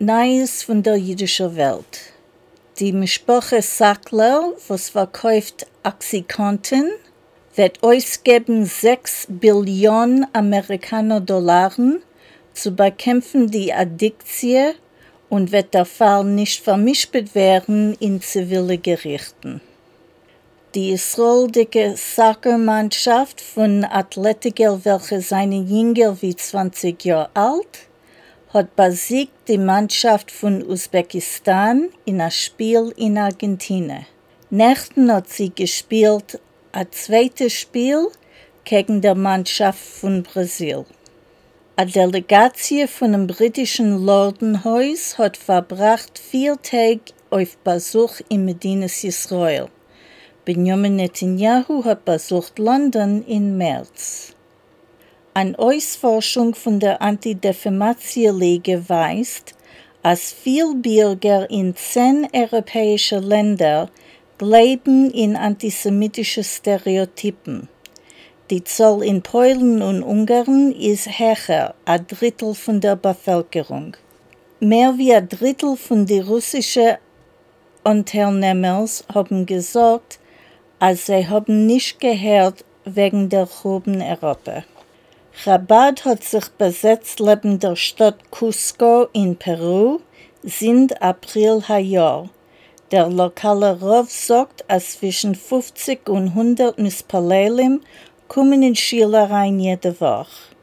Neues von der jüdischen Welt. Die Mischproche Sackler, was verkauft Oxycontin, wird ausgeben 6 Billionen Amerikaner Dollar zu bekämpfen die Addiktie und wird der Fall nicht vermischt werden in zivile Gerichten. Die israelische Soccer-Mannschaft von Athletiker, welche seine jünger wie 20 Jahre alt, hat besiegt die Mannschaft von Usbekistan in einem Spiel in Argentinien. Nächten hat sie gespielt ein zweites Spiel gegen die Mannschaft von Brasil. Eine Delegatie von dem britischen Lordenhaus hat verbracht vier Tage auf Besuch in Medinas Israel. Benjamin Netanyahu hat besucht London im März. Eine Ausforschung von der Anti-Defamation-Liga weist, dass viele Bürger in zehn europäischen Ländern glauben in antisemitische Stereotypen. Die Zahl in Polen und Ungarn ist höher, ein Drittel von der Bevölkerung. Mehr wie ein Drittel von den russischen Unternehmern haben gesagt, als sie haben nicht gehört wegen der Hoben Europa. Chabad hat sich besetzt neben der Stadt Cusco in Peru, sind April Jahr. Der lokale Rav sagt, dass zwischen 50 und 100 Mispalelim kommen in Schüler rein jede Woche.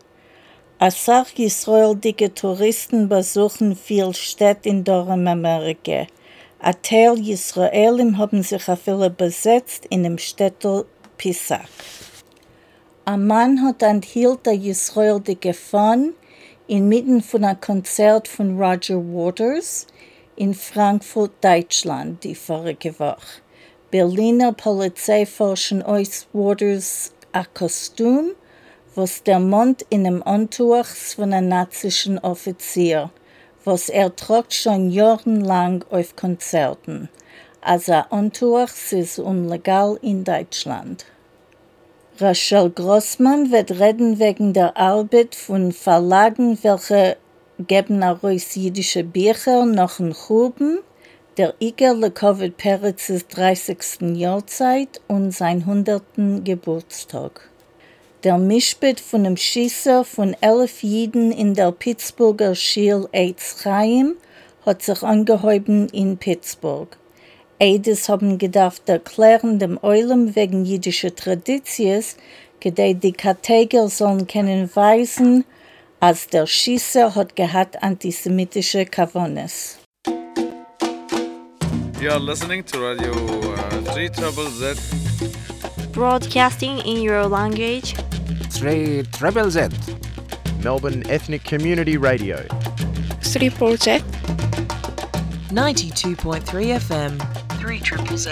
Als auch israelische Touristen besuchen viele Städte in Amerika. Ein Teil Israelim haben sich viele besetzt in dem Städtel Pisak. Ein Mann hat enthielt der israelische Fahne inmitten von einem Konzert von Roger Waters in Frankfurt, Deutschland, die vorige Woche. Berliner Polizei forschen aus Waters ein Kostüm, was der Mond in einem Antuch von einem nazischen Offizier, was er trug schon jahrelang auf Konzerten. Also Antuch ist unlegal in Deutschland. Rachel Grossmann wird reden wegen der Arbeit von Verlagen, welche geben heraus jüdische Bücher nach den Huben, der Iger Lekovid Peretzes 30. Jahrzeit und sein 100. Geburtstag. Der Mischbet von dem Schießer von elf Jiden in der Pittsburgher Schil Eitz Chaim hat sich angehäuben in Pittsburgh. Eides haben gedacht erklären dem Eulen wegen jüdischer Traditions, gedei die Kateger sollen können weisen, als der Schießer hat gehabt antisemitische Kavones. You are listening to Radio uh, 3 Trouble Z. Broadcasting in your language. 3 Treble Z. Melbourne Ethnic Community Radio. 3 Project. 92.3 FM. 3 Triple Z.